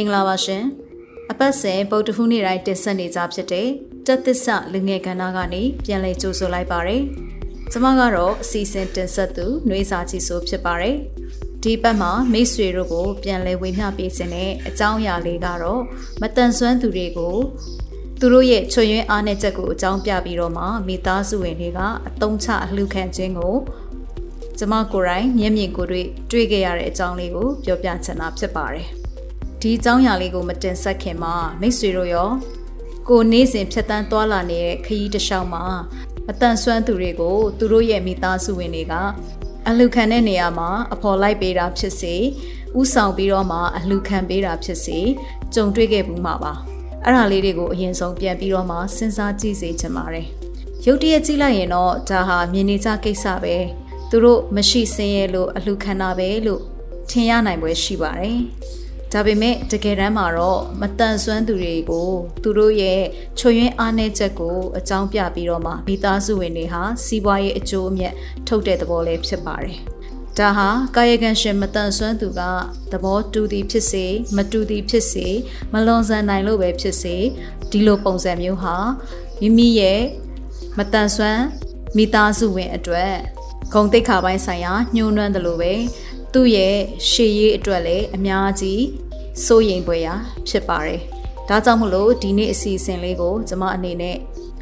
င်္ဂလာပါရှင်အပတ်စဉ်ဗုဒ္ဓဟူးနေ့တိုင်းတင်ဆက်နေကြဖြစ်တဲ့တက်သစ္စာလူငယ်ကဏ္ဍကနေပြန်လည်ကြိုဆိုလိုက်ပါတယ်ကျမကတော့အစီအစဉ်တင်ဆက်သူနှွေးစာချီဆိုဖြစ်ပါတယ်ဒီဘက်မှာမိတ်ဆွေတို့ကို ပြန်လည်ဝေမျှပေးခြင်းနဲ့အကြောင်းအရာလေးကတော့မတန်ဆွမ်းသူတွေကိုသူတို့ရဲ့ချွတ်ယွင်းအားနည်းချက်ကိုအကြောင်းပြပြီးတော့မှမိသားစုဝင်တွေကအတုံးချအလှခံခြင်းကိုကျမကိုယ်တိုင်မျက်မြင်ကိုယ်တွေ့တွေ့ခဲ့ရတဲ့အကြောင်းလေးကိုပြောပြချင်တာဖြစ်ပါတယ် ဒီအကြောင်းအရာလေးကိုမတင်ဆက်ခင်မှာမိတ်ဆွေတို့ရောကိုနေ့စဉ်ဖြတ်တန်းသွားလာနေတဲ့ခရီးတစ်လျှောက်မှာအတန်ဆွမ်းသူတွေကိုသူတို့ရဲ့မိသားစုဝင်တွေကအလှခံတဲ့နေရာမှာအဖော်လိုက်ပေးတာဖြစ်စေဥဆောင်ပြီးတော့မှအလှခံပေးတာဖြစ်စေကြုံတွေ့ခဲ့ဘူးမှာပါအဲ့ဒါလေးတွေကိုအရင်ဆုံးပြန်ပြီးတော့မှစဉ်းစားကြည့်စေချင်ပါတယ်ရုတ်တရက်ကြည့်လိုက်ရင်တော့ဒါဟာမြင်နေကြကိစ္စပဲသူတို့မရှိစင်းရဲလို့အလှခံတာပဲလို့ထင်ရနိုင်ပွဲရှိပါတယ် ဒါပေမဲ့တကယ်တမ်းမှာတော့မတန်ဆွမ်းသူတွေကိုသူတို့ရဲ့ချွေရင်းအားနည်းချက်ကိုအကြောင်းပြပြီးတော့မှမိသားစုဝင်တွေဟာစီးပွားရေးအကျိုးအမြတ်ထုတ်တဲ့သဘောလေးဖြစ်ပါတယ်။ဒါဟာကာယကံရှင်မတန်ဆွမ်းသူကသဘောတူသည်ဖြစ်စေမတူသည်ဖြစ်စေမလွန်ဆန်နိုင်လို့ပဲဖြစ်စေဒီလိုပုံစံမျိုးဟာမိမိရဲ့မတန်ဆွမ်းမိသားစုဝင်အတွက်ဂုံတိတ်ခါပိုင်းဆိုင်ရာညှိုးနှွမ်းတယ်လို့ပဲ သူ့ရဲ့ရှေ့ရေးအတွက်လည်းအများကြီးစိုးရိမ်ပွေရာဖြစ်ပါတယ်။ဒါကြောင့်မလို့ဒီနေ့အစီအစဉ်လေးကိုကျွန်မအနေနဲ့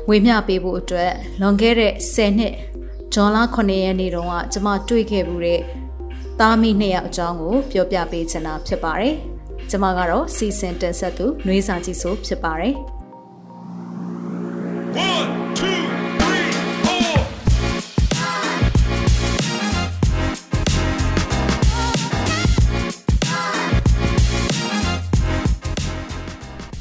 ဝေမျှပေးဖို့အတွက်လွန်ခဲ့တဲ့10နှစ်ဂျွန်လ9ရက်နေ့တုန်းကကျွန်မတွေ့ခဲ့မှုတဲ့သားမိနှစ်ယောက်အကြောင်းကိုပြောပြပေးချင်တာဖြစ်ပါတယ်။ကျွန်မကတော့စီစဉ်တင်ဆက်သူနှွေးစာကြီးဆိုဖြစ်ပါတယ်။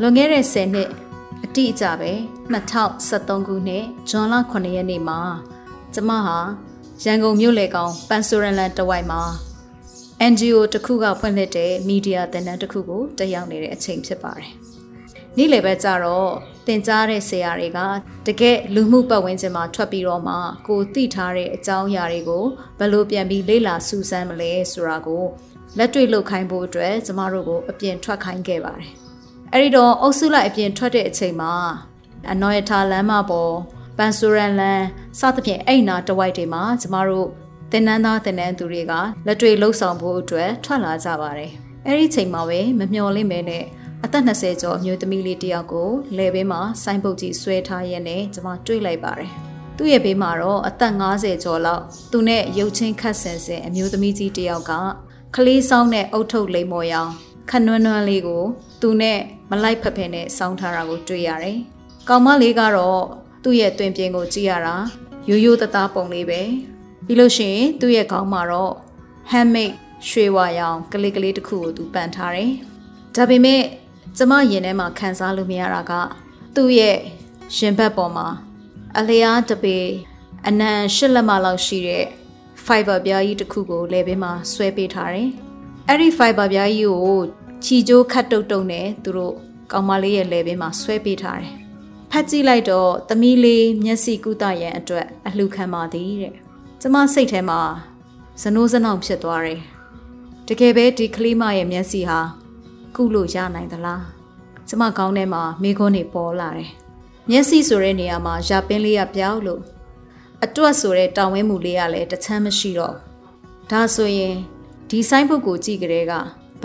လွန်ခဲ့တဲ့10နှစ်အတိအကျပဲ2013ခုနှစ်ဇွန်လ9ရက်နေ့မှာကျမဟာရန်ကုန်မြို့လေကောင်ပန်ဆိုရန်လန်တဝိုက်မှာ NGO တစ်ခုကဖွင့်လှစ်တဲ့မီဒီယာသင်တန်းတစ်ခုကိုတက်ရောက်နေတဲ့အချိန်ဖြစ်ပါတယ်။နေ့လယ်ပဲကြတော့တင်ကြားတဲ့ဆရာတွေကတကယ်လူမှုပတ်ဝန်းကျင်မှာထွက်ပြီးတော့မှကိုသိထားတဲ့အကြောင်းအရာတွေကိုဘယ်လိုပြန်ပြီးလေ့လာစူးစမ်းမလဲဆိုတာကိုလက်တွေ့လုပ်ခိုင်းဖို့အတွက်ကျမတို့ကိုအပြင်ထွက်ခိုင်းခဲ့ပါတယ်။ အဲ့ဒီတော့အုပ်စုလိုက်အပြင်ထွက်တဲ့အချိန်မှာအနော်ရထားလမ်းမပေါ်ပန်ဆိုရန်လန်စသဖြင့်အဲ့နာတဝိုက်တွေမှာကျမတို့တင်နန်းသားတင်နန်းသူတွေကလက်တွေ့လှုပ်ဆောင်ဖို့အတွက်ထွက်လာကြပါတယ်အဲ့ဒီချိန်မှာပဲမမျှော်လင့်မဲနဲ့အသက်20ကျော်အမျိုးသမီးလေးတယောက်ကိုလယ်ဘေးမှာဆိုင်းပုတ်ကြီးဆွဲထားရင်းနဲ့ကျမတွေ့လိုက်ပါတယ်သူ့ရဲ့ဘေးမှာတော့အသက်50ကျော်လောက်သူနဲ့ရုပ်ချင်းခတ်ဆင်ဆင်အမျိုးသမီးကြီးတယောက်ကကလေးဆောင်တဲ့အုတ်ထုပ်လိမ်မော်ရောင်ခနွန်းနွန်းလေးကိုသူနဲ့ မလိုက်ဖက်ဖက်နဲ့စောင်းထားတာကိုတွေ့ရတယ်။ကောင်မလေးကတော့သူ့ရဲ့တွင်ပြင်ကိုကြည့်ရတာရိုးရိုးသားသားပုံလေးပဲ။ပြီးလို့ရှိရင်သူ့ရဲ့ခေါင်းမှာတော့ handmade ရွှေဝါရောင်ကလေးကလေးတစ်ခုကိုသူပန်ထားတယ်။ဒါပေမဲ့ကျမရင်ထဲမှာခံစားလို့မရတာက သူ့ရဲ့ရင်ဘတ်ပေါ်မှာအလျားတပေအနံရှစ်လက်မလောက်ရှိတဲ့ fiber ပြားကြီးတစ်ခုကိုလဲပေးမှာဆွဲပေးထားတယ်။အဲ့ဒီ fiber ပြားကြီးကို ချီကျိုးခတ်တုတ်တုတ်နဲ့သူတို့ကောင်မလေးရဲ့လဲပင်မှာဆွဲပေးထားတယ်။ဖတ်ကြည့်လိုက်တော့သမီးလေးမျက်စိကုသရန်အတွက်အလှခံပါသည်တဲ့။ကျမစိတ်ထဲမှာဇနိုးစနောင်ဖြစ်သွားတယ်။တကယ်ပဲဒီကလေးမရဲ့မျက်စိဟာကုလို့ရနိုင်သလား။ကျမခေါင်းထဲမှာမိခွန်းတွေပေါ်လာတယ်။မျက်စိဆိုတဲ့နေရာမှာရာပင်းလေးကပြောက်လို့အတွတ်ဆိုတဲ့တောင်ဝင်းမူလေးကလည်းတချမ်းမရှိတော့ဒါဆိုရင်ဒီဆိုင်ဘုတ်ကိုကြည့်ကြတဲ့ကဘ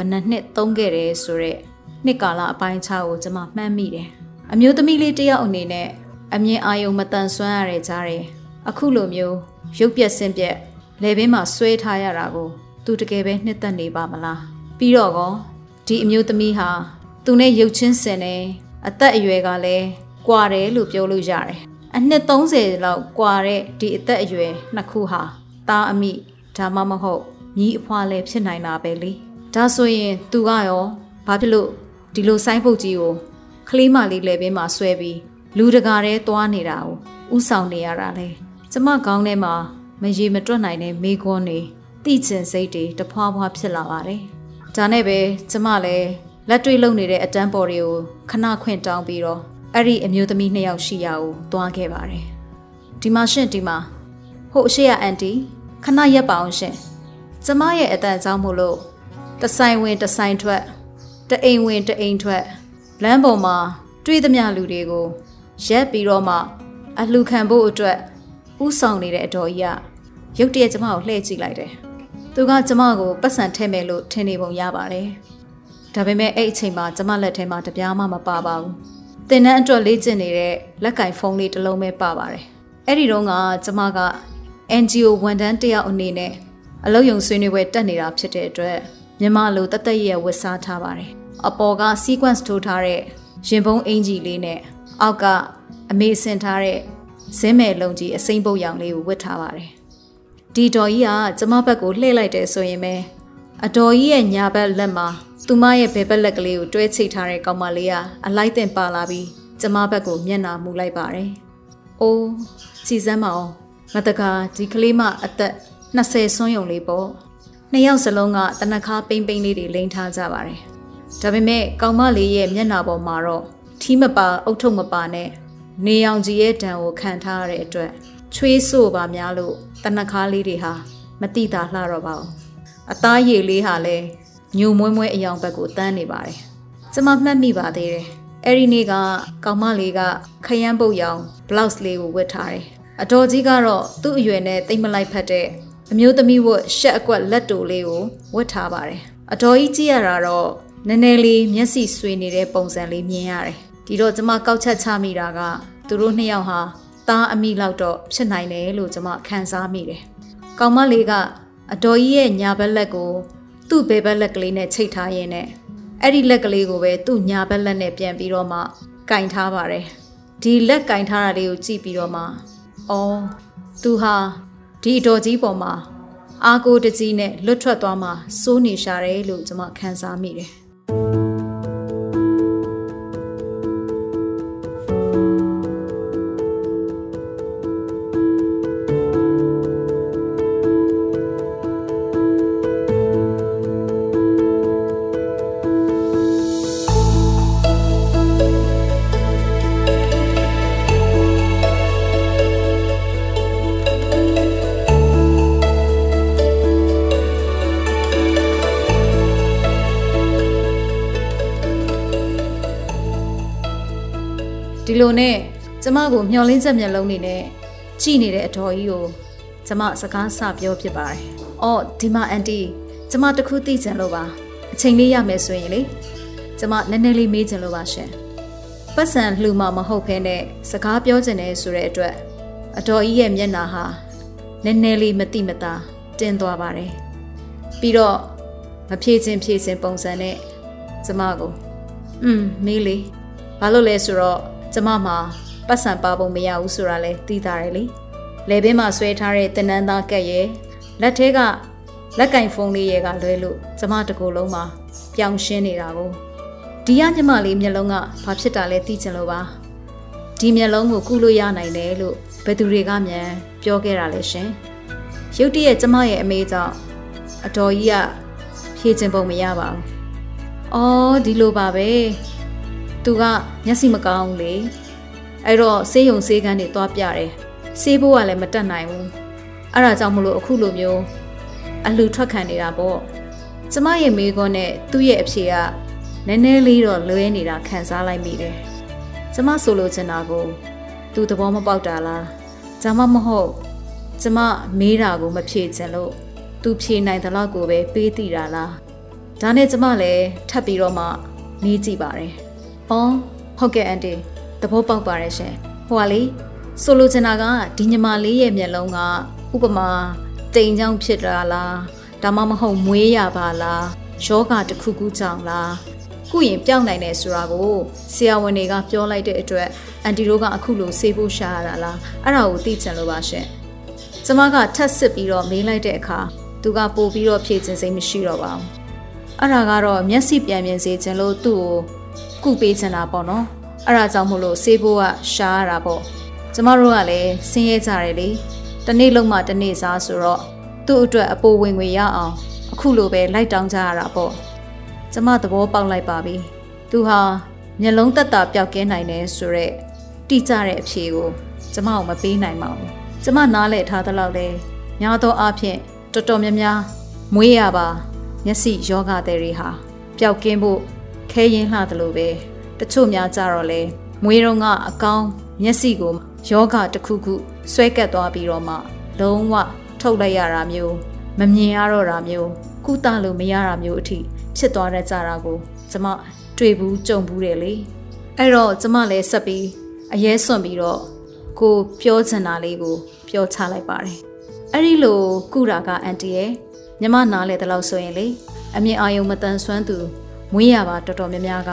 ယ်နှစ်နှစ်သုံးခဲ့တယ်ဆိုတော့နှစ်ကာလအပိုင်းခြားကိုကျွန်မမှတ်မိတယ်အမျိုးသမီးလေးတယောက်အနေနဲ့အမြင်အာယုံမတန်ဆွမ်းရတဲ့ကြားတယ်အခုလိုမျိုးရုပ်ပြက်ဆင်းပြက်လေဘင်းမှာဆွဲထားရတာကို သူတကယ်ပဲနှစ်သက်နေပါမလားပြီးတော့ကောဒီအမျိုးသမီးဟာသူနဲ့ရုပ်ချင်းစင်နေအသက်အရွယ်ကလည်းကွာတယ်လို့ပြောလို့ရတယ်အနှစ်30လောက်ကွာတဲ့ဒီအသက်အရွယ်နှစ်ခုဟာသားအမိဒါမှမဟုတ်ညီအဖွာလည်းဖြစ်နိုင်တာပဲလေ ဒါဆိုရင်သူကရောဘာဖြစ်လို့ဒီလိုဆိုင်းဖုတ်ကြီးကိုကလေးမလေးလည်းပင်မှာဆွဲပြီးလူတကာတဲ့သွားနေတာကိုဥဆောင်နေရတာလေကျမကောင်းထဲမှာမရေမတွက်နိုင်တဲ့မိကွန်းနေတိကျင်စိတ်တွေတဖွာဖွာဖြစ်လာပါတယ်ဒါနဲ့ပဲကျမလည်းလက်တွေ့လုံနေတဲ့အတန်းပေါ်တွေကိုခဏခွင့်တောင်းပြီးတော့အဲ့ဒီအမျိုးသမီးနှစ်ယောက်ရှိရာကိုသွားခဲ့ပါတယ်ဒီမှာရှင်ဒီမှာဟိုအရှိရအန်တီခဏရက်ပါအောင်ရှင်ကျမရဲ့အတန်ကြောင့်မို့လို့ တဆိုင်ဝင်တဆိုင်ထွက်တအိမ်ဝင်တအိမ်ထွက်လမ်းပေါ်မှာတွေးသမျှလူတွေကိုရက်ပြီးတော့မှအလှခံဖို့အတွက်ဥဆောင်နေတဲ့အတော်ကြီးကရုတ်တရက်ကျမကိုလှည့်ကြည့်လိုက်တယ်။သူကကျမကိုပတ်စံထဲမယ်လို့ထင်နေပုံရပါတယ်။ဒါပေမဲ့အဲ့အချိန်မှာကျမလက်ထဲမှာတပြားမှမပါပါဘူး။တင်နှန်းအတွက်လေ့ကျင့်နေတဲ့လက်ကင်ဖုန်းလေးတစ်လုံးပဲပါပါတယ်။အဲ့ဒီတော့ကကျမက NGO ဝန်ထမ်းတယောက်အနေနဲ့အလုပ်ယုံဆွေးနွေးပွဲတက်နေတာဖြစ်တဲ့အတွက် မြန်မာလိုတသက်ရဲ့ဝတ်စားထားပါတယ်။အပေါ်က sequence ထိုးထားတဲ့ရင်ပုံးအင်ဂျီလေးနဲ့အောက်ကအမေဆင်ထားတဲ့ဇင်းမဲ့လုံးကြီးအစိမ့်ပုတ်ရောင်လေးကိုဝတ်ထားပါတယ်။ဒီတော်ကြီးကကျမဘက်ကိုလှည့်လိုက်တယ်ဆိုရင်ပဲအတော်ကြီးရဲ့ညာဘက်လက်မှာသူမရဲ့ဘယ်ဘက်လက်ကလေးကိုတွဲချိတ်ထားတဲ့ကောင်မလေးကအလိုက်တင်ပါလာပြီးကျမဘက်ကိုမျက်နှာမူလိုက်ပါတယ်။အိုးစီစမ်းမအောင်ငါတကာဒီကလေးမအသက်20ဆွန်းယုံလေးပေါ့။ နှစ်ယောက်စလုံးကတနခါပိမ့်ပိမ့်လေးတွေလိန်ထားကြပါတယ်။ဒါပေမဲ့ကောင်မလေးရဲ့မျက်နှာပေါ်မှာတော့ထီးမပါအုတ်ထုပ်မပါနဲ့နေအောင်ကြီးရဲ့ဒဏ်ကိုခံထားရတဲ့အတွက်ချွေးဆို့ပါများလို့တနခါလေးတွေဟာမတိတာလှတော့ပါဘူးအသားရည်လေးဟာလည်းညိုမွဲမွဲအယောင်ဘက်ကိုတန်းနေပါတယ်ကျမမှတ်မိပါသေးတယ်အဲ့ဒီနေ့ကကောင်မလေးကခရမ်းပုတ်ရောင် blouse လေးကိုဝတ်ထားတယ်အတော်ကြီးကတော့သူ့အရွယ်နဲ့တိတ်မလိုက်ဖက်တဲ့ အမျိုးသမီးဝတ်ရှက်အကွက်လက်တူလေးကိုဝတ်ထားပါတယ်အတော်ကြီးကြည့်ရတာတော့နည်းနည်းလေးမျက်စိဆွေနေတဲ့ပုံစံလေးမြင်ရတယ်ဒီတော့ကျမကောက်ချက်ချမိတာကသူတို့နှစ်ယောက်ဟာသားအမိလောက်တော့ဖြစ်နိုင်တယ်လို့ကျမခံစားမိတယ်။ကောင်မလေးကအတော်ကြီးရဲ့ညာဘက်လက်ကိုသူ့ဘဲဘက်လက်ကလေးနဲ့ချိတ်ထားရင်းနဲ့အဲ့ဒီလက်ကလေးကိုပဲသူ့ညာဘက်လက်နဲ့ပြန်ပြီးတော့မှကင်ထားပါတယ်။ဒီလက်ကင်ထားတာလေးကိုကြည့်ပြီးတော့မှအော်သူဟာ ဒီအတော်ကြီးပေါ်မှာအာကိုတကြီးနဲ့လွတ်ထွက်သွားမှစိုးနေရှာတယ်လို့ကျမခံစားမိတယ်။ လိုနဲ့ကျမကိုမျောလင်းချက်မျက်လုံးနေနဲ့ကြည့်နေတဲ့အတော်ကြီးကိုကျမစကားစပြောဖြစ်ပါတယ်။အော်ဒီမှာအန်တီကျမတခုသိချင်လို့ပါအချိန်လေးရမယ်ဆိုရင်လေကျမနည်းနည်းလေးမေးချင်လို့ပါရှင်။ပတ်စံလှူမှမဟုတ်ဖ ೇನೆ စကားပြောချင်တယ်ဆိုတဲ့အတွက်အတော်ကြီးရဲ့မျက်နှာဟာနည်းနည်းလေးမတိမတာတင်းသွားပါတယ်။ပြီးတော့မဖြည့်ချင်းဖြည့်ချင်းပုံစံနဲ့ကျမကိုอืมမေးလေဘာလို့လဲဆိုတော့ ကျမမှာပတ်စံပါပုံမရဘူးဆိုတာလဲသိတာတယ်လေလေဘင်းမှာဆွဲထားတဲ့တင်နန်းသားကက်ရဲ့လက်ထဲကလက်ကင်ဖုန်းလေးရဲ့ကလွဲလို့ကျမတကူလုံးမှာပြောင်းရှင်းနေတာကိုဒီရညမလေးမျက်လုံးကဘာဖြစ်တာလဲသိချင်လို့ပါဒီမျက်လုံးကိုကုလို့ရနိုင်တယ်လို့ဘယ်သူတွေကမြန်ပြောခဲ့တာလဲရှင်ရုတ်တရက်ကျမရဲ့အမေကြောင့်အတော်ကြီးကဖြည့်ချင်ပုံမရပါဘူးအော်ဒီလိုပါပဲ သူကမျက်စိမကောင်းဘူးလေအဲ့တော့ဆေးရုံဆေးကန်းတွေသွားပြတယ်ဆေးဖို့ကလည်းမတက်နိုင်ဘူးအဲ့ဒါကြောင့်မလို့အခုလိုမျိုးအလှထွက်ခံနေတာပေါ့ကျမရဲ့မိကွန်းနဲ့သူ့ရဲ့အဖြေကနည်းနည်းလေးတော့လွဲနေတာခံစားလိုက်မိတယ်ကျမဆိုလိုချင်တာကိုသူသဘောမပေါက်တာလားဒါမှမဟုတ်ကျမမေးတာကိုမဖြေချင်လို့သူဖြေနိုင်တဲ့လောက်ကိုပဲပေးတည်တာလားဒါနဲ့ကျမလည်းထပ်ပြီးတော့မှမေးကြည့်ပါတယ်။ အော်ဟုတ်ကဲ့အန်တီသဘောပေါက်ပါတယ်ရှင်။ဟိုကလေဆိုလိုချင်တာကဒီညီမလေးရဲ့မျက်လုံးကဥပမာတိမ်ချောင်းဖြစ်တာလားဒါမှမဟုတ်မွေးရပါလားယောဂတစ်ခုခုကြောင့်လားကုရင်ပြောင်းနိုင်တယ်ဆိုတာကိုဆရာဝန်တွေကပြောလိုက်တဲ့အတွက်အန်တီတို့ကအခုလိုဆေးဖို့ရှာရတာလားအဲ့ဒါကိုသိချင်လို့ပါရှင်။ကျမကထပ်စစ်ပြီးတော့မေးလိုက်တဲ့အခါသူကပို့ပြီးတော့ဖြည့်ခြင်းစိတ်မရှိတော့ပါဘူးအဲ့ဒါကတော့မျက်စိပြန်မြင်စေခြင်းလို့သူ့ကို ကုပေးချင်တာပေါ့နော်အဲ့ဒါကြောင့်မို့လို့ဆေးဘိုးကရှားရတာပေါ့ကျမတို့ကလည်းဆင်းရဲကြတယ်လေတနေ့လုံးမှတနေ့စားဆိုတော့သူ့အတွက်အပိုဝင်ငွေရအောင်အခုလိုပဲလိုက်တောင်းကြရတာပေါ့ကျမသဘောပေါက်လိုက်ပါပြီသူဟာမျက်လုံးတက်တာပျောက်ကင်းနိုင်တယ်ဆိုတော့တိကျတဲ့အဖြေကိုကျမကိုမပေးနိုင်ပါဘူးကျမနားလည်ထားသလောက်လဲညာသောအားဖြင့်တော်တော်များများမွေးရပါ မျက်စိယောဂတဲ့တွေဟာပျောက်ကင်းဖို့ ခဲရင်လှတယ်လို့ပဲတချို့များကြတော့လဲမွေးတော့ကအကောင်းမျက်စိကိုယောဂတစ်ခုခုဆွဲကပ်သွားပြီးတော့မှ လုံးဝထုတ်လိုက်ရတာမျိုးမမြင်ရတော့တာမျိုးကုသလို့မရတာမျိုးအထိဖြစ်သွားတတ်ကြတာကိုကျမတွေ့ဘူးကြုံဘူးတယ်လေအဲ့တော့ကျမလည်းဆက်ပြီးအရေးစွန့်ပြီးတော့ကိုပြောချင်တာလေးကို ပြောချလိုက်ပါတယ်အဲ့ဒီလိုကုတာကအန်တီရဲ့မြမနားလေတလို့ဆိုရင်လေအမြင်အာယုံမတန်ဆွမ်းသူ မွေးရပါတော်တော်များများက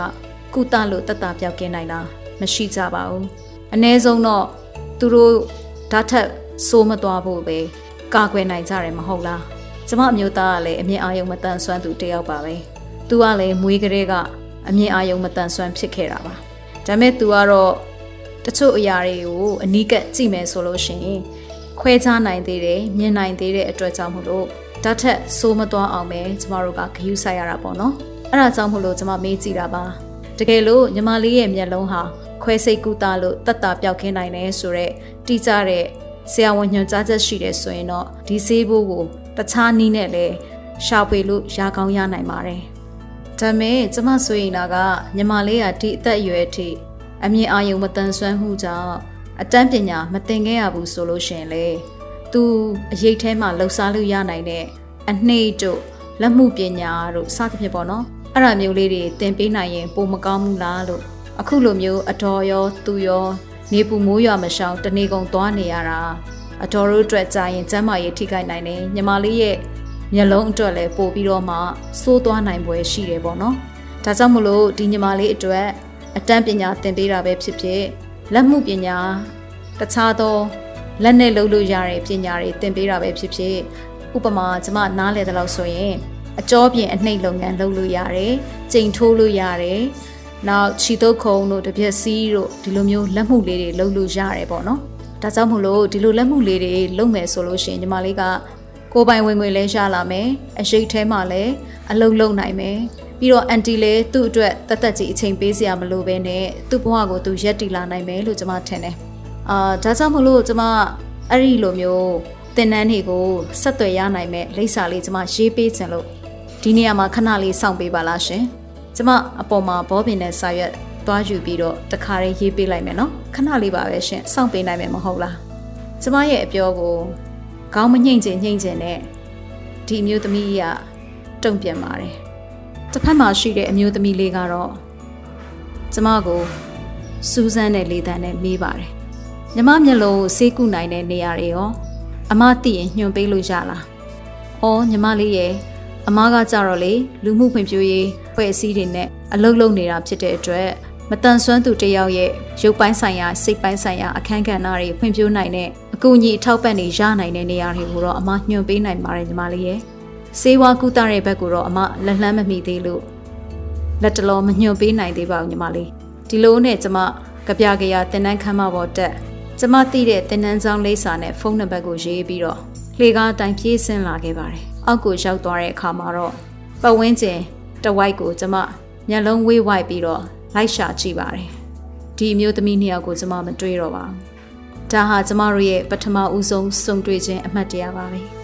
ကုသလို့တတ်တာပြောက်ကင်းနိုင်တာမရှိကြပါဘူးအ ਨੇ ဆုံးတော့သူတို့ဓာတ်ထက်စိုးမသွားဖို့ပဲကာကွယ်နိုင်ကြတယ်မဟုတ်လားကျမအမျိုးသားကလည်းအမြင်အာယုံမတန်ဆွမ်းသူတယောက်ပါပဲသူကလည်းမွေးကလေးကအမြင်အာယုံမတန်ဆွမ်းဖြစ်ခဲ့တာပါဒါပေမဲ့သူကတော့တချို့အရာတွေကိုအနီးကပ်ကြည့်မယ်ဆိုလို့ရှိရင်ခွဲခြားနိုင်သေးတယ်မြင်နိုင်သေးတဲ့အတွက်ကြောင့်မို့လို့ဓာတ်ထက်စိုးမသွားအောင်ပဲကျမတို့ကဂရုစိုက်ရတာပေါ့နော် အဲ့ဒါကြောင့်မို့လို့ကျမမေးကြည့်တာပါတကယ်လို့ညီမလေးရဲ့မျက်လုံးဟာခွဲစိတ်ကူတာလို့တတ်တာပြောက်ခင်းနိုင်တယ်ဆိုတော့တိကျတဲ့ဆရာဝန်ညွှန်ကြားချက်ရှိတယ်ဆိုရင်တော့ဒီဆေးဘိုးကိုတခြားနည်းနဲ့လည်းရှာဖွေလို့ရကောင်းရနိုင်ပါတယ်ဒါမဲ့ကျမဆိုရင်ကညီမလေးကဒီအသက်အရွယ်ထိအမြင်အာရုံမတန်ဆွမ်းမှုကြောင့်အတန်းပညာမသင်ခဲ့ရဘူးဆိုလို့ရှင်လေသူအရေးထဲမှာလှုပ်ရှားလို့ရနိုင်တဲ့အနှိမ့်တို့လက်မှုပညာတို့စသဖြင့်ပေါ့နော် အဲ့ဒါမျိုးလေးတွေသင်ပေးနိုင်ရင်ပိုမကောင်းဘူးလားလို့အခုလိုမျိုးအတော်ရောသူရောနေပူမိုးရွာမရှောင်တနေကုန်သွားနေရတာအတော်တို့အတွက်ကြာရင်ကျမ်းမာရေးထိခိုက်နိုင်တယ်ညီမလေးရဲ့မျက်လုံးအတွက်လည်းပို့ပြီးတော့မှစိုးသွားနိုင်ပွဲရှိတယ်ပေါ့နော်ဒါကြောင့်မလို့ဒီညီမလေးအတွက်အတန်းပညာသင်ပေးတာပဲဖြစ်ဖြစ်လက်မှုပညာတခြားသောလက်နဲ့လုပ်လို့ရတဲ့ပညာတွေသင်ပေးတာပဲဖြစ်ဖြစ်ဥပမာကျမနားလေတဲ့လောက်ဆိုရင် အကြောပြင်အနှိပ်လုပ်ငန်းလုပ်လို့ရတယ်။ချိန်ထိုးလို့ရတယ်။နောက်ခြေတုပ်ခုံတို့တပြက်စီးတို့ဒီလိုမျိုးလက်မှုလေးတွေလုပ်လို့ရတယ်ပေါ့နော်။ဒါကြောင့်မို့လို့ဒီလိုလက်မှုလေးတွေလုပ်မယ်ဆိုလို့ရှိရင်ညီမလေးကကိုပိုင်ဝင်ငွေလဲရလာမယ်။အရှိတ်ထဲမှာလည်းအလုပ်လုပ်နိုင်မယ်။ပြီးတော့အန်တီလည်းသူ့အတွက်တသက်ကြီးအချိန်ပေးစရာမလိုဘဲနဲ့သူ့ဘဝကိုသူရက်တည်လာနိုင်မယ်လို့ကျွန်မထင်တယ်။အာဒါကြောင့်မလို့ကျွန်မအဲ့ဒီလိုမျိုးသင်တန်းတွေကိုဆက်သွယ်ရနိုင်မဲ့လိပ်စာလေးကျွန်မရေးပေးခြင်းလို့ ဒီနေရာမှာခဏလေးစောင့်ပေးပါလားရှင်ကျမအပေါ်မှာဘောပင်နဲ့စာရွက်သွားယူပြီးတော့တခါလေးရေးပေးလိုက်မယ်နော်ခဏလေးပါပဲရှင်စောင့်ပေးနိုင်မယ်မဟုတ်လားကျမရဲ့အပြောကိုခေါင်းမညှိမ့်ချင်ညှိမ့်ချင်နဲ့ဒီအမျိုးသမီးကတုံ့ပြန်ပါတယ်တစ်ဖက်မှာရှိတဲ့အမျိုးသမီးလေးကတော့ကျမကိုစူးစမ်းတဲ့လေတံနဲ့မေးပါတယ်ညီမမျက်လုံးကိုဆေးကုနိုင်တဲ့နေရာတွေရော အမသိရင်ညွှန်ပေးလို့ရလား။အော်ညီမလေးရဲ့ အမားကကြတော့လေလူမှုဖွံ့ဖြိုးရေးဖွဲ့စည်းတွေနဲ့အလုပ်လုပ်နေတာဖြစ်တဲ့အတွက်မတန်ဆွမ်းသူတယောက်ရဲ့ရုပ်ပိုင်းဆိုင်ရာစိတ်ပိုင်းဆိုင်ရာအခန်းကဏ္ဍတွေဖွံ့ဖြိုးနိုင်တဲ့အကူအညီအထောက်ပံ့တွေရနိုင်တဲ့နေရာတွေကိုတော့အမညွှန်ပေးနိုင်ပါတယ်ညီမလေးရဲ့စေဝါကုသတဲ့ဘက်ကိုတော့အမလက်လှမ်းမမိသေးလို့လက်တလုံးမညွှန်ပေးနိုင်သေးပါဘူးညီမလေးဒီလိုနဲ့ကျမကြပြကြရတင်တန်းခမ်းမပေါ်တက်ကျမသိတဲ့တင်တန်းဆောင်လိပ်စာနဲ့ဖုန်းနံပါတ်ကိုရေးပြီးတော့ လှေကားတိုင်ပြေးဆင်းလာခဲ့ပါတယ်အောက်ကိုရောက်သွားတဲ့အခါမှာတော့ပတ်ဝန်းကျင်တဝိုက်ကိုကျမမျက်လုံးဝေးဝိုက်ပြီးတော့လိုက်ရှာကြည့်ပါတယ်ဒီအမျိုးသမီးနှစ်ယောက်ကိုကျမမတွေ့တော့ပါဘူးဒါဟာကျမတို့ရဲ့ပထမဦးဆုံးစုံတွေ့ခြင်းအမှတ်တရပါပဲ။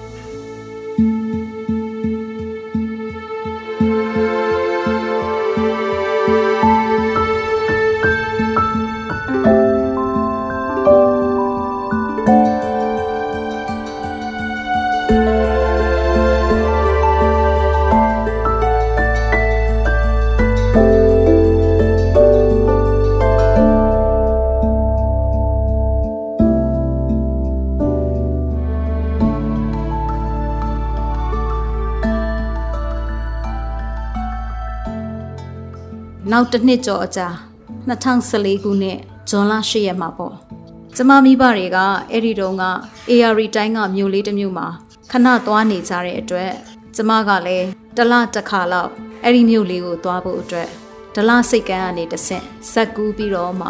နောက်တစ်နှစ်ကျော်အကြာ2014ခုနှစ်ဇွန်လ10ရက်မှာပေါ့ကျမမိဘတွေကအဲ့ဒီတုန်းက AR တိုင်းကမြို့လေးတစ်မြို့မှာခဏသွားနေကြတဲ့အတွက်ကျမကလည်းတလတစ်ခါလောက်အဲ့ဒီမြို့လေးကိုသွားဖို့အတွက်ဒလစိတ်ကန်းကနေတဆင့်ဇက်ကူးပြီးတော့မှ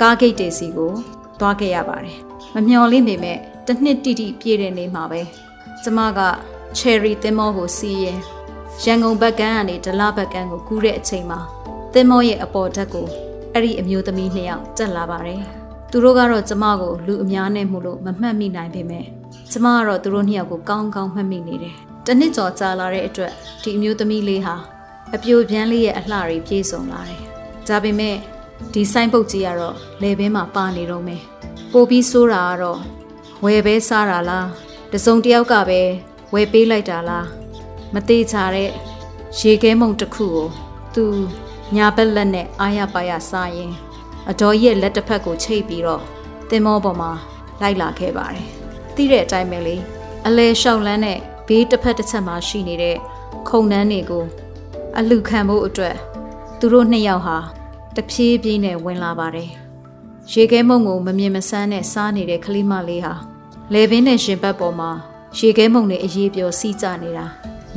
ကားဂိတ်တွေစီကိုသွားခဲ့ရပါတယ်မမျော်လင့်ပေမဲ့တစ်နှစ်တိတိပြည့်တဲ့နေ့မှာပဲကျမကချယ်ရီသင်းမောကိုစီးရင်ရန်ကုန်ဘက်ကန်းကနေဒလဘက်ကန်းကိုကူးတဲ့အချိန်မှာသ င်းမောရဲ့အပေါ်ဓာတ်ကိုအဲ့ဒီအမျိုးသမီးနှစ်ယောက်တက်လာပါတယ်သူတို့ကတော့ကျမကိုလူအများနဲ့မှုလို့မမှတ်မိနိုင်ပေမဲ့ကျမကတော့သူတို့နှစ်ယောက်ကိုကောင်းကောင်းမှတ်မိနေတယ်တနစ်ကျော်ကြာလာတဲ့အတွက်ဒီအမျိုးသမီးလေးဟာအပြိုပြန်းလေးရဲ့အလှတွေပြည့်စုံလာတယ်ဒါပေမဲ့ဒီဆိုင်ပုတ်ကြီးကတော့လေဘင်းမှာပါနေတော့မယ်ပိုပြီးဆိုးတာကတော့ဝယ်ပဲစားတာလားတစုံတယောက်ကပဲဝယ်ပေးလိုက်တာလားမသေးချာတဲ့ရေခဲမုံတစ်ခုကိုသူ ညာဘက်လက်နဲ့အာရပါရစားရင်အတော်ကြီးရဲ့လက်တစ်ဖက်ကိုချိတ်ပြီးတော့တင်မောပေါ်မှာလိုက်လာခဲ့ပါတယ်။သိတဲ့အတိုင်းပဲလေအလဲလျှောက်လန်းတဲ့ဘေးတစ်ဖက်တစ်ချက်မှာရှိနေတဲ့ခုံနှန်းတွေကိုအလူခံဖို့အတွက်သူတို့နှစ်ယောက်ဟာတဖြည်းဖြည်းနဲ့ဝင်လာပါတယ်။ရေခဲမုံကိုမမြင်မဆန်းနဲ့စားနေတဲ့ကလေးမလေးဟာလေပင်နဲ့ရှင်ဘက်ပေါ်မှာရေခဲမုံနဲ့အရေးပြောစီးကြနေတာ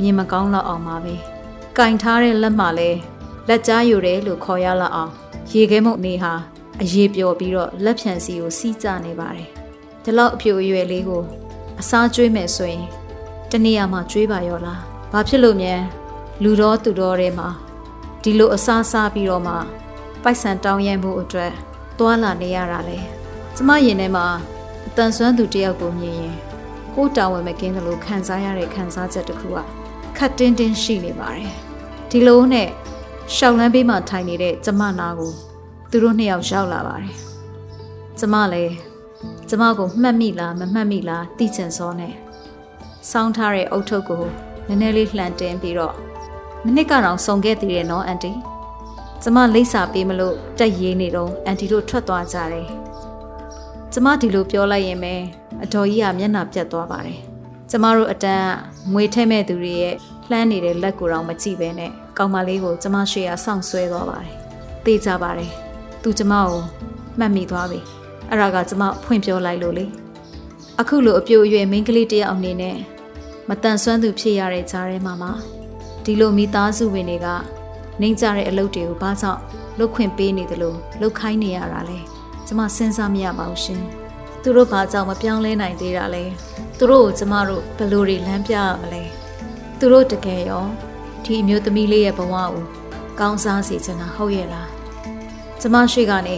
မြင်မကောင်းတော့အောင်ပါပဲ။ကင်ထားတဲ့လက်မှလည်း လက်ကြားယူတယ်လို့ခေါ်ရလောက်အောင်ရေခဲမုံနေဟာအရေးပြောပြီးတော့လက်ဖြံစီကိုစီးကြနေပါတယ်။ဒီလောက်အပြိုအရွယ်လေးကိုအစားကျွေးမယ်ဆိုရင်တနေ့မှကျွေးပါရောလား။ဘာဖြစ်လို့မြန်လူတော်သူတော်တွေမှာဒီလိုအစားစားပြီးတော့မှပိုက်ဆံတောင်းရမှုအတွက်သွာလာနေရတာလေ။ကျမရင်ထဲမှာအတန်ဆွမ်းသူတယောက်ကိုမြင်ရင်ကိုတောင်းဝင်မကင်းသလိုခံစားရတဲ့ခံစားချက်တစ်ခုကခတ်တင်းတင်းရှိနေပါတယ်။ဒီလိုနဲ့ ရှောက်လန်းပေးမှထိုင်နေတဲ့ကျမနာကိုသူတို့နှစ်ယောက်ရောက်လာပါတယ်။ကျမလည်းကျမကိုမှတ်မိလားမမှတ်မိလားသိချင်စောနဲ့စောင်းထားတဲ့အုတ်ထုပ်ကိုနည်းနည်းလေးလှန်တင်းပြီးတော့မနစ်ကတော့စုံခဲ့သေးတယ်နော်အန်တီ။ကျမလိမ့်စာပေးမလို့တက်ရေးနေတော့အန်တီတို့ထွက်သွားကြတယ်။ကျမဒီလိုပြောလိုက်ရင်ပဲအတော်ကြီးကမျက်နှာပြတ်သွားပါတယ်။ကျမတို့အတန်းငွေထဲမဲ့သူတွေရဲ့လှမ်းနေတဲ့လက်ကိုတော့မကြည့်ပဲနဲ့ ကောင်မလေးကိုကျမရှိရစောင့်ဆွဲသွားပါတယ်။သိကြပါတယ်။သူကျမကိုမှတ်မိသွားပြီ။အဲ့ဒါကကျမဖွင့်ပြောလိုက်လို့လေ။အခုလိုအပြိုအရွယ်မိန်းကလေးတယောက်အနေနဲ့မတန်ဆွမ်းသူဖြစ်ရတဲ့ကြားထဲမှာမှာဒီလိုမိသားစုဝင်တွေကနှိမ့်ကြတဲ့အလုပ်တွေကိုဘာကြောင့်လုပ်ခွင့်ပေးနေတယ်လို့လုပ်ခိုင်းနေရတာလဲ။ကျမစဉ်းစားမရပါဘူးရှင်။သူတို့ဘာကြောင့်မပြောင်းလဲနိုင်သေးတာလဲ။သူတို့ကိုကျမတို့ဘယ်လိုတွေလမ်းပြရမလဲ။သူတို့တကယ်ရော ဒီအမျိုးသမီးလေးရဲ့ဘဝကိုကောင်းစားစေချင်တာဟုတ်ရဲ့လားကျမရှိကနေ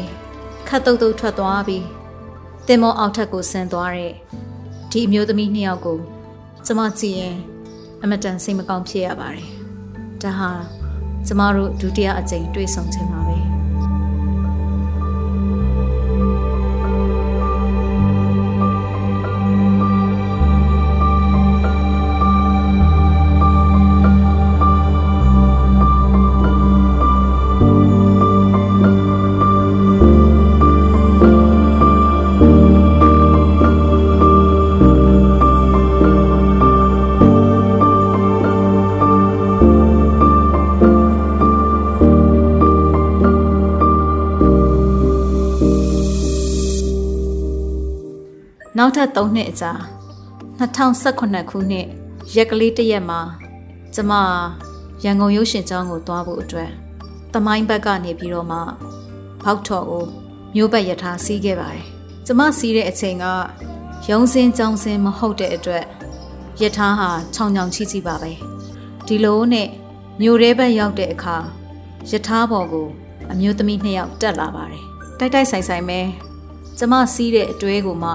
ခတ်တုတ်တုတ်ထွက်သွားပြီးတင်မောအောက်ထက်ကိုဆင်းသွားတဲ့ဒီအမျိုးသမီးနှစ်ယောက်ကိုကျမကြည့်ရင်အမတန်စိတ်မကောင်းဖြစ်ရပါတယ်ဒါဟာကျမတို့ဒုတိယအကြိမ်တွေ့ဆုံခြင်းပါ ပဲနောက်ထပ်3နှစ်အကြာ2018ခုနှစ်ရက်ကလေးတစ်ရက်မှာကျမရန်ကုန်ရုပ်ရှင်ကျောင်းကိုသွားဖို့အတွက်တမိုင်းဘက်ကနေပြီးတော့မှဖောက်ထော်ကိုမျိုးဘက်ရထားစီးခဲ့ပါတယ်။ကျမစီးတဲ့အချိန်ကရုံစင်းကြောင်းစင်းမဟုတ်တဲ့အတွက်ရထားဟာခြောင်ခြောင်ချီချီပါပဲ။ဒီလိုနဲ့မျိုးရဲဘက်ရောက်တဲ့အခါရထားပေါ်ကို အမျိုးသမီးနှစ်ယောက်တက်လာပါတယ်။တိုက်တိုက်ဆိုင်ဆိုင်ပဲကျမစီးတဲ့အတွဲကိုမှ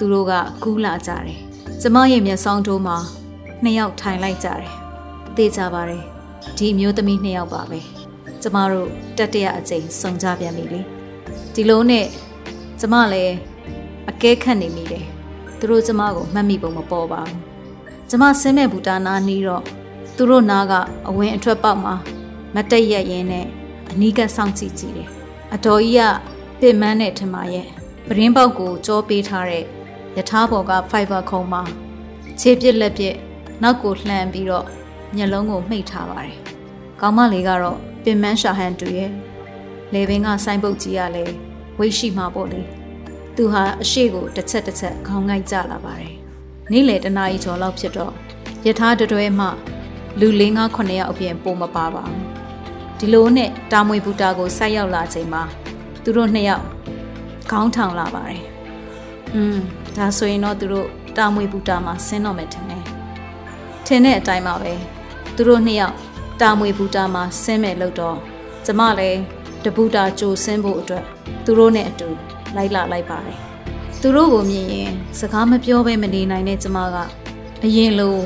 သူတို့ကကူးလာကြတယ်။ကျမရဲ့မျက်စောင်းထိုးမှာနှစ်ယောက်ထိုင်လိုက်ကြတယ်။သိကြပါတယ်။ဒီမျိုးသမီးနှစ်ယောက်ပါပဲ။ကျမတို့တက်တရအကြိမ်စုံကြပြန်ပြီလေ။ဒီလိုနဲ့ကျမလည်းအကဲခတ်နေမိတယ်။သူတို့ကျမကိုမှတ်မိပုံမပေါ်ပါဘူး။ကျမဆင်းမဲ့ဘူတာနာနီးတော့သူတို့နားကအဝင်အထွက်ပေါက်မှာမတက်ရက်ရင်းနဲ့အနီးကစောင့်ကြည့်ကြည့်တယ်။အတော်ကြီးကပင်မန်းနဲ့ထမရဲ့ပရင်းပေါက်ကိုကြောပေးထားတဲ့ ယထာဘော်ကဖိုင်ဘာခုံမှာခြေပြစ်လက်ပြစ်နောက်ကိုလှမ်းပြီးတော့မျက်လုံးကိုမှိတ်ထားပါတယ်။ကောင်မလေးကတော့ပင်မန်းရှာဟန်တူရဲ့လေပင်ကဆိုင်းပုတ်ကြီးကလည်းဝိတ်ရှိမှာပေါ့လေ။သူဟာအရှိကိုတစ်ချက်တစ်ချက်ခေါင်းငိုက်ကြလာပါတယ်။နေ့လယ်တနာရီကျော်လောက်ဖြစ်တော့ယထာတတွဲမှလူ၄၅9ယောက်အပြင်ပုံမပါပါဘူးဒီလိုနဲ့တာမွေဘူတာကိုဆိုက်ရောက်လာချိန်မှာသူတို့နှစ်ယောက်ခေါင်းထောင်လာပါတယ်อืม ဒါဆိုရင်တော့သူတို့တာမွေဘူတာမှာဆင်းတော့မယ်ထင်တယ်ထင်တဲ့အတိုင်းပါပဲသူတို့နှစ်ယောက်တာမွေဘူတာမှာဆင်းမယ်လို့တော့ကျမလည်းတဘူတာကြိုဆင်းဖို့အတွက်သူတို့နဲ့အတူလိုက်လာလိုက်ပါတယ်သူတို့ကိုမြင်ရင်စကားမပြောဘဲမနေနိုင်တဲ့ကျမကအရင်လို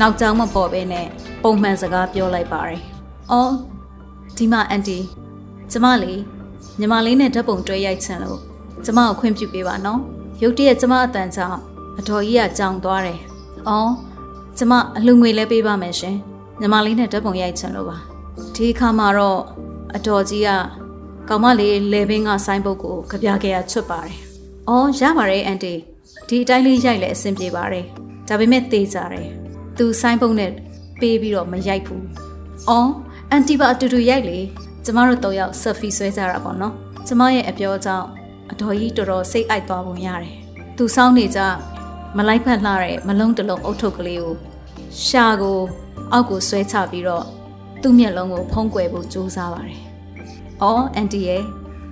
နောက်ကြောင်မပေါ်ပဲနဲ့ပုံမှန်စကားပြောလိုက်ပါတယ်။အော်ဒီမှာအန်တီကျမလေးညီမလေးနဲ့ဓာတ်ပုံတွဲရိုက်ချင်လို့ကျမကိုခွင့်ပြုပေးပါနော်။ ရုတ်တရက်ကျမအတန်ကြောင့်အတော်ကြီးကကြောင်သွားတယ်။အော်ကျမအလူငွေလဲပေးပါမယ်ရှင်။ညီမလေးနဲ့ဓာတ်ပုံရိုက်ချင်လို့ပါ။ဒီအခါမှာတော့အတော်ကြီးကကောင်မလေးလေဘင်းကဆိုင်းပုတ်ကိုကြပြခဲ့ရချွတ်ပါတယ်။အော်ရပါတယ်အန်တီဒီအတိုင်းလေးရိုက်လဲအဆင်ပြေပါတယ်။ဒါပေမဲ့သေးကြတယ်။သူဆိုင်းပုတ်နဲ့ပေးပြီးတော့မရိုက်ဘူး။အော်အန်တီပါအတူတူရိုက်လေကျမတို့တော့ရောက်ဆယ်ဖီဆွဲကြတာပေါ့နော်။ကျမရဲ့အပြောကြောင့် အတော်ကြီးတော်တော်စိတ်အိုက်သွားပုံရတယ်။သူစောင်းနေကြမလိုက်ဖက်လှတဲ့မလုံးတလုံးအုတ်ထုပ်ကလေးကိုရှာကိုအောက်ကိုဆွဲချပြီးတော့သူ့မျက်လုံးကိုဖုံးကွယ်ဖို့ကြိုးစားပါတယ်။အော်အန်တီရဲ့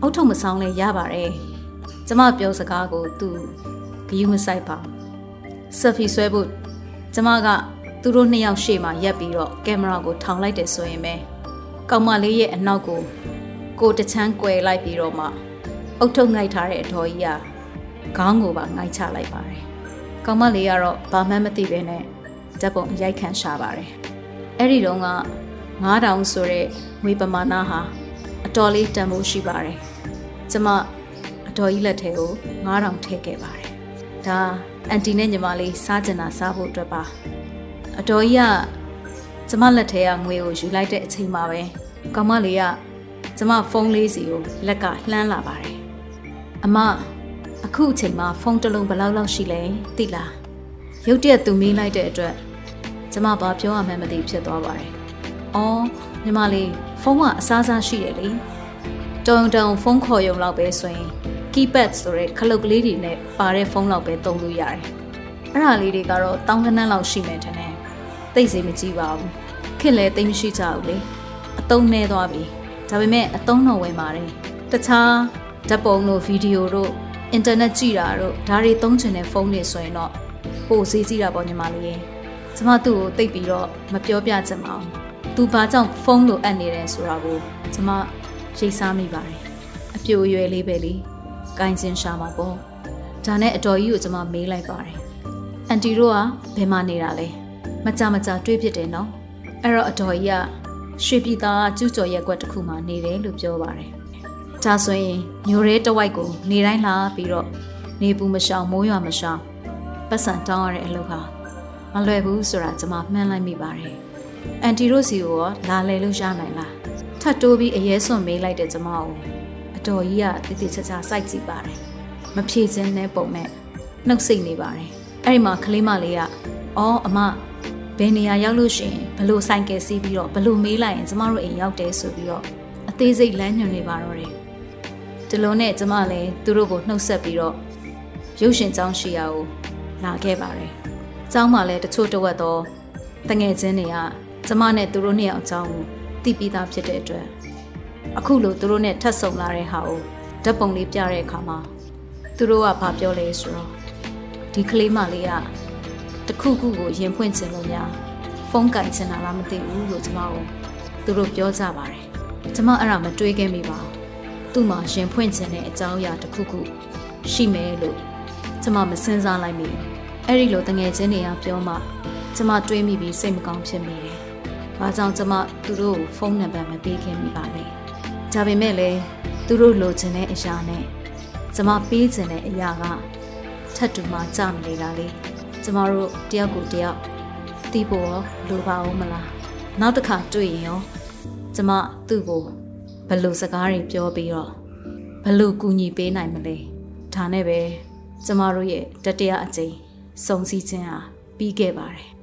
အုတ်ထုပ်မဆောင်လဲရပါတယ်။ကျမပြောစကားကိုသူဂယူးမဆိုင်ပါ။ဆယ်ဖီဆွဲဖို့ကျမကသူတို့နှစ်ယောက်ရှေ့မှာရက်ပြီးတော့ကင်မရာကိုထောင်လိုက်တယ်ဆိုရင်ပဲကောင်မလေးရဲ့အနောက်ကိုကိုတချမ်းကွယ်လိုက်ပြီးတော့မှ အုတ်ထုပ်ငိုက်ထားတဲ့အတော်ကြီးကခေါင်းကိုပါငိုက်ချလိုက်ပါတယ်။ကောင်မလေးကတော့ဘာမှမသိပဲနဲ့ဓာတ်ပုံရိုက်ခန့်ရှာပါတယ်။အဲ့ဒီတုန်းက9000ဆိုတဲ့ငွေပမာဏဟာအတော်လေးတန်ဖိုးရှိပါတယ်။ကျမအတော်ကြီးလက်ထဲကို9000ထည့်ခဲ့ပါတယ်။ဒါအန်တီနဲ့ညီမလေးစားကျင်တာစားဖို့အတွက်ပါ။အတော်ကြီးကကျမလက်ထဲကငွေကိုယူလိုက်တဲ့အချိန်မှာပဲကောင်မလေးကကျမဖုန်းလေးစီကိုလက်ကလှမ်းလာပါတယ် အမအခုအချိန်မှာဖုန်းတစ်လုံးဘယ်လောက်လောက်ရှိလဲသိလားရုတ်တရက်သူမေးလိုက်တဲ့အတွက်ကျမဘာပြောရမှန်းမသိဖြစ်သွားပါတယ်အော်ညီမလေးဖုန်းကအစားအစာရှိတယ်လေတုံတုံဖုန်းခေါ်ရုံလောက်ပဲဆိုရင် keypad ဆိုတဲ့ခလုတ်ကလေးတွေနဲ့ပါတဲ့ဖုန်းလောက်ပဲသုံးလို့ရတယ်အဲ့ဒါလေးတွေကတော့တောင်းကနန်းလောက်ရှိမယ်ထင်တယ်တိတ်စေမကြည့်ပါဘူးခင်လည်းတိတ်မရှိကြဘူးလေအတုံးနေသွားပြီဒါပေမဲ့အတုံးတော့ဝင်ပါတယ်တခြား ဓာတ်ပုံတို့ဗီဒီယိုတို့အင်တာနက်ကြည့်တာတို့ဒါတွေသုံးချင်တဲ့ဖုန်းတွေဆိုရင်တော့ပို့ဈေးကြည့်တာပေါ့ညီမလေးရေကျမသူ့ကိုတိတ်ပြီးတော့မပြောပြချင်ပါဘူးသူဘာကြောင့်ဖုန်းလိုအပ်နေတယ်ဆိုတာကိုကျမရိတ်စားမိပါတယ်အပြိုရွယ်လေးပဲလေကိုင်းစင်ရှာမှာပေါ့ဒါနဲ့အတော်ကြီးကိုကျမမေးလိုက်ပါတယ်အန်တီတို့ကဘယ်မှာနေတာလဲမကြမကြတွေးဖြစ်တယ်နော်အဲ့တော့အတော်ကြီးကရွှေပြည်သားကျူးကျော်ရက်ကွက်တစ်ခုမှာနေတယ်လို့ပြောပါတယ် ဒါဆိုရင်မျိုးရဲတဝိုက်ကိုနေတိုင်းလာပြီးတော့နေပူမရှောင်မိုးရွာမရှောင်ပတ်စံတောင်းရတဲ့အလုပ်ဟာမလွယ်ဘူးဆိုတာကျွန်မမှန်းလိုက်မိပါတယ်အန်တီရိုစီကိုရောလာလေလို့ရနိုင်လားထပ်တိုးပြီးအရေးစွန်မေးလိုက်တဲ့ကျွန်မကိုအတော်ကြီးကတိတိကျကျစိုက်ကြည့်ပါတယ်မဖြေခြင်းနဲ့ပုံနဲ့နှုတ်ဆက်နေပါတယ်အဲ့ဒီမှာကလေးမလေးကအော်အမဘယ်နေရာရောက်လို့ရှိရင်ဘလို့ဆိုင်ကယ်စီးပြီးတော့ဘလို့မေးလိုက်ရင်ကျမတို့အိမ်ရောက်တယ်ဆိုပြီးတော့အသေးစိတ်လမ်းညွှန်နေပါတော့တယ် ဒီလိုနဲ့ကျမလည်းသူတို့ကိုနှုတ်ဆက်ပြီးတော့ရုပ်ရှင်ကျောင်းရှိရာကိုလာခဲ့ပါတယ်ကျောင်းမှာလည်းတချို့တဝက်တော့တငယ်ချင်းတွေကကျမနဲ့သူတို့နှစ်ယောက်အကြောင်းကိုသိပြီးသားဖြစ်တဲ့အတွက်အခုလိုသူတို့နဲ့ထပ်ဆုံလာတဲ့ဟာကိုဓာတ်ပုံလေးပြတဲ့အခါမှာသူတို့ကဘာပြောလဲဆိုတော့ဒီကလေးမလေးကတခုခုကိုရင်ဖွင့်ခြင်းလို့များဖုန်းကန်ချင်တာလားမသိဘူးလို့ကျမကိုသူတို့ပြောကြပါတယ်ကျမအဲ့ဒါမတွေးခဲ့မိပါဘူး သူ့မှာရင်ဖွင့်ခြင်းတဲ့အကြောင်းအရာတခုခုရှိမယ်လို့ကျမမစင်စားလိုက်မိဘူးအဲ့ဒီလိုတငယ်ချင်းတွေကပြောမှကျမတွေးမိပြီးစိတ်မကောင်းဖြစ်မိတယ်။ဘာကြောင့်ကျမသူတို့ကိုဖုန်းနံပါတ်မပေးခင်မိပါလဲ။ဒါပေမဲ့လည်းသူတို့လိုချင်တဲ့အရာနဲ့ကျမပေးချင်တဲ့အရာကထပ်တူမှကြမနေလားလေ။ကျမတို့တယောက်ကိုတယောက်တီးဖို့ရောလိုပါဦးမလားနောက်တစ်ခါတွေ့ရင်ရောကျမသူ့ကို ဘယ်လိုစကားတွေပြောပြီးတော့ဘယ်လိုကူညီပေးနိုင်မလဲဒါနဲ့ပဲကျမတို့ရဲ့တတိယအကြိမ်စုံစည်းခြင်းဟာပြီးခဲ့ပါတယ်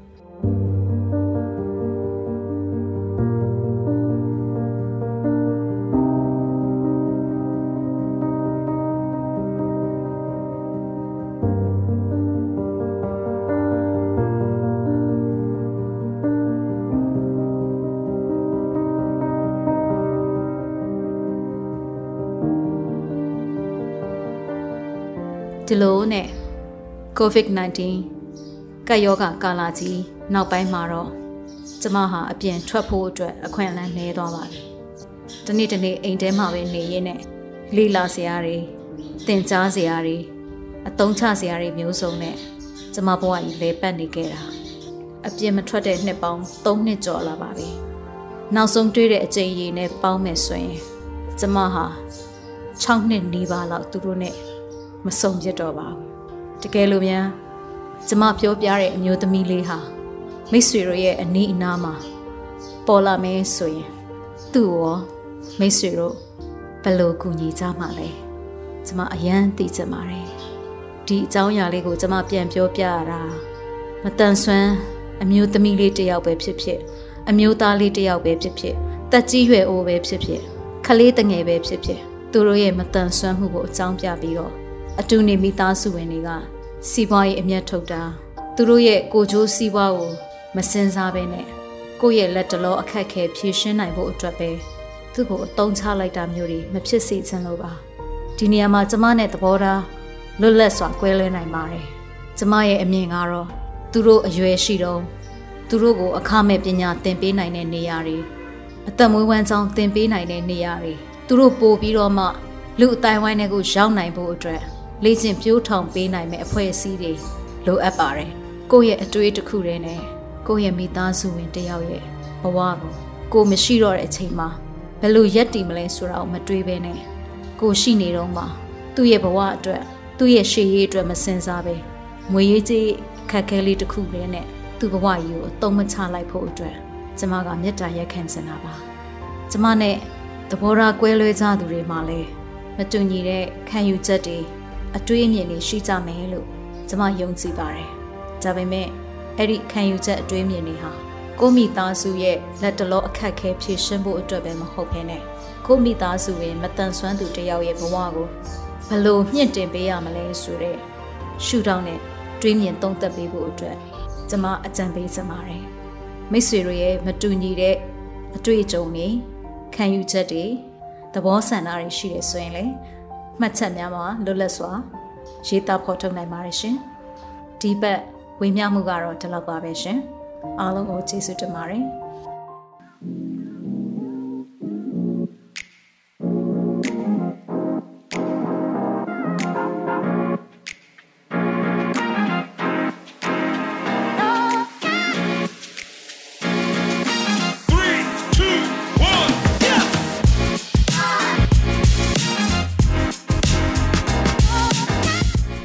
ဒီလိုနဲ့ COVID-19 ကပ်ရောဂါကာလကြီးနောက်ပိုင်းမှာတော့ကျမဟာအပြင်ထွက်ဖို့အတွက်အခွင့်အလမ်းနည်းသွားပါပြီ။ဒီနေ့ဒီနေ့အိမ်ထဲမှာပဲနေရင်းနဲ့လေလာစရာတွေသင်ကြားစရာတွေအတုံးချစရာတွေမျိုးစုံနဲ့ကျမဘဝကြီးလဲပတ်နေခဲ့တာ။အပြင်မထွက်တဲ့နှစ်ပေါင်း3နှစ်ကျော်လာပါပြီ။နောက်ဆုံးတွေ့တဲ့အချိန်ကြီးနဲ့ပေါင်းမယ်ဆိုရင်ကျမဟာ6နှစ်နီးပါးလောက်သူတို့နဲ့ မဆုံပြတ်တော့ပါဘူး။တကယ်လို့များကျမပြောပြတဲ့အမျိုးသမီးလေးဟာမိတ်ဆွေတို့ရဲ့အနီးအနားမှာပေါ်လာမယ်ဆိုရင်သူ့ရောမိတ်ဆွေတို့ဘယ်လိုကူညီကြမှာလဲကျမအယမ်းသိချင်ပါတယ်ဒီအကြောင်းအရာလေးကိုကျမပြန်ပြောပြရတာမတန်ဆွမ်းအမျိုးသမီးလေးတစ်ယောက်ပဲဖြစ်ဖြစ်အမျိုးသားလေးတစ်ယောက်ပဲဖြစ်ဖြစ်တက်ကြီးရွယ်အိုပဲဖြစ်ဖြစ်ခလေးတငယ်ပဲဖြစ်ဖြစ်သူတို့ရဲ့မတန်ဆွမ်းမှုကိုအကြောင်းပြပြီးတော့ အတူနေမိသားစုဝင်တွေကစီးပွားရေးအမျက်ထုတ်တာသူတို့ရဲ့ကိုကြိုးစီးပွားကိုမစင်စားပဲနဲ့ကိုယ့်ရဲ့လက်တလောအခက်ခဲဖြည့်ရှင်းနိုင်ဖို့အတွက်ပဲသူ့ကိုအတုံးချလိုက်တာမျိုးတွေမဖြစ်စေချင်လို့ပါဒီနေရာမှာကျမနဲ့သဘောထားလွတ်လပ်စွာကွဲလွဲနိုင်ပါတယ်ကျမရဲ့အမြင်ကတော့သူတို့အရွယ်ရှိတော့သူတို့ကိုအခမဲ့ပညာသင်ပေးနိုင်တဲ့နေရာတွေအသက်မွေးဝမ်းကြောင်းသင်ပေးနိုင်တဲ့နေရာတွေသူတို့ပို့ပြီးတော့မှလူအတိုင်းဝိုင်းတွေကိုရောက်နိုင်ဖို့အတွက် လေ့ကျင့်ပြိုးထောင်ပေးနိုင်မယ့်အဖွဲ့အစည်းတွေလိုအပ်ပါတယ်ကိုယ့်ရဲ့အတွေ့တစ်ခုတည်းနဲ့ကိုယ့်ရဲ့မိသားစုဝင်တယောက်ရဲ့ဘဝကိုကိုမရှိတော့တဲ့အချိန်မှာဘယ်လိုရက်တည်မလဲဆိုတာကိုမတွေးဘဲနဲ့ကိုရှိနေတော့မှသူ့ရဲ့ဘဝအတွက်သူ့ရဲ့ရှေ့ရေးအတွက်မစင်စားပဲငွေရေးကြေးအခက်ခဲလေးတစ်ခုတည်းနဲ့သူ့ဘဝကြီးကိုအသုံးမချလိုက်ဖို့အတွက်ကျမကမေတ္တာရက်ခံချင်တာပါကျမနဲ့သဘောထားကွဲလွဲကြသူတွေမှလည်းမတူညီတဲ့ခံယူချက်တွေ အတွေးအမြင်တွေရှိကြမယ်လို့ကျမယုံကြည်ပါတယ်ဒါပေမဲ့အဲ့ဒီခံယူချက်အတွေးမြင်တွေဟာကိုမိသားစုရဲ့လက်တလောအခက်ခဲဖြေရှင်းဖို့အတွက်ပဲမဟုတ်ဘဲနဲ့ကိုမိသားစုရဲ့မတန်ဆွမ်းသူတယောက်ရဲ့ဘဝကိုဘလို့မြင့်တင်ပေးရမလဲဆိုတဲ့ရှုထောင့်နဲ့တွေးမြင်သုံးသပ်ပေးဖို့အတွက်ကျမအကြံပေးချင်ပါတယ်မိတ်ဆွေတို့ရဲ့မတူညီတဲ့အတွေ့အကြုံတွေခံယူချက်တွေသဘောဆန္ဒတွေရှိတယ်ဆိုရင်လည်း မှတ်ချက်များမှာလွတ်လပ်စွာရေးသားဖော်ထုတ်နိုင်ပါတယ်ရှင်ဒီဘက်ဝေမျှမှုကတော့ဒီလောက်ပါပဲရှင်အားလုံးကိုကျေးဇူးတင်ပါတယ်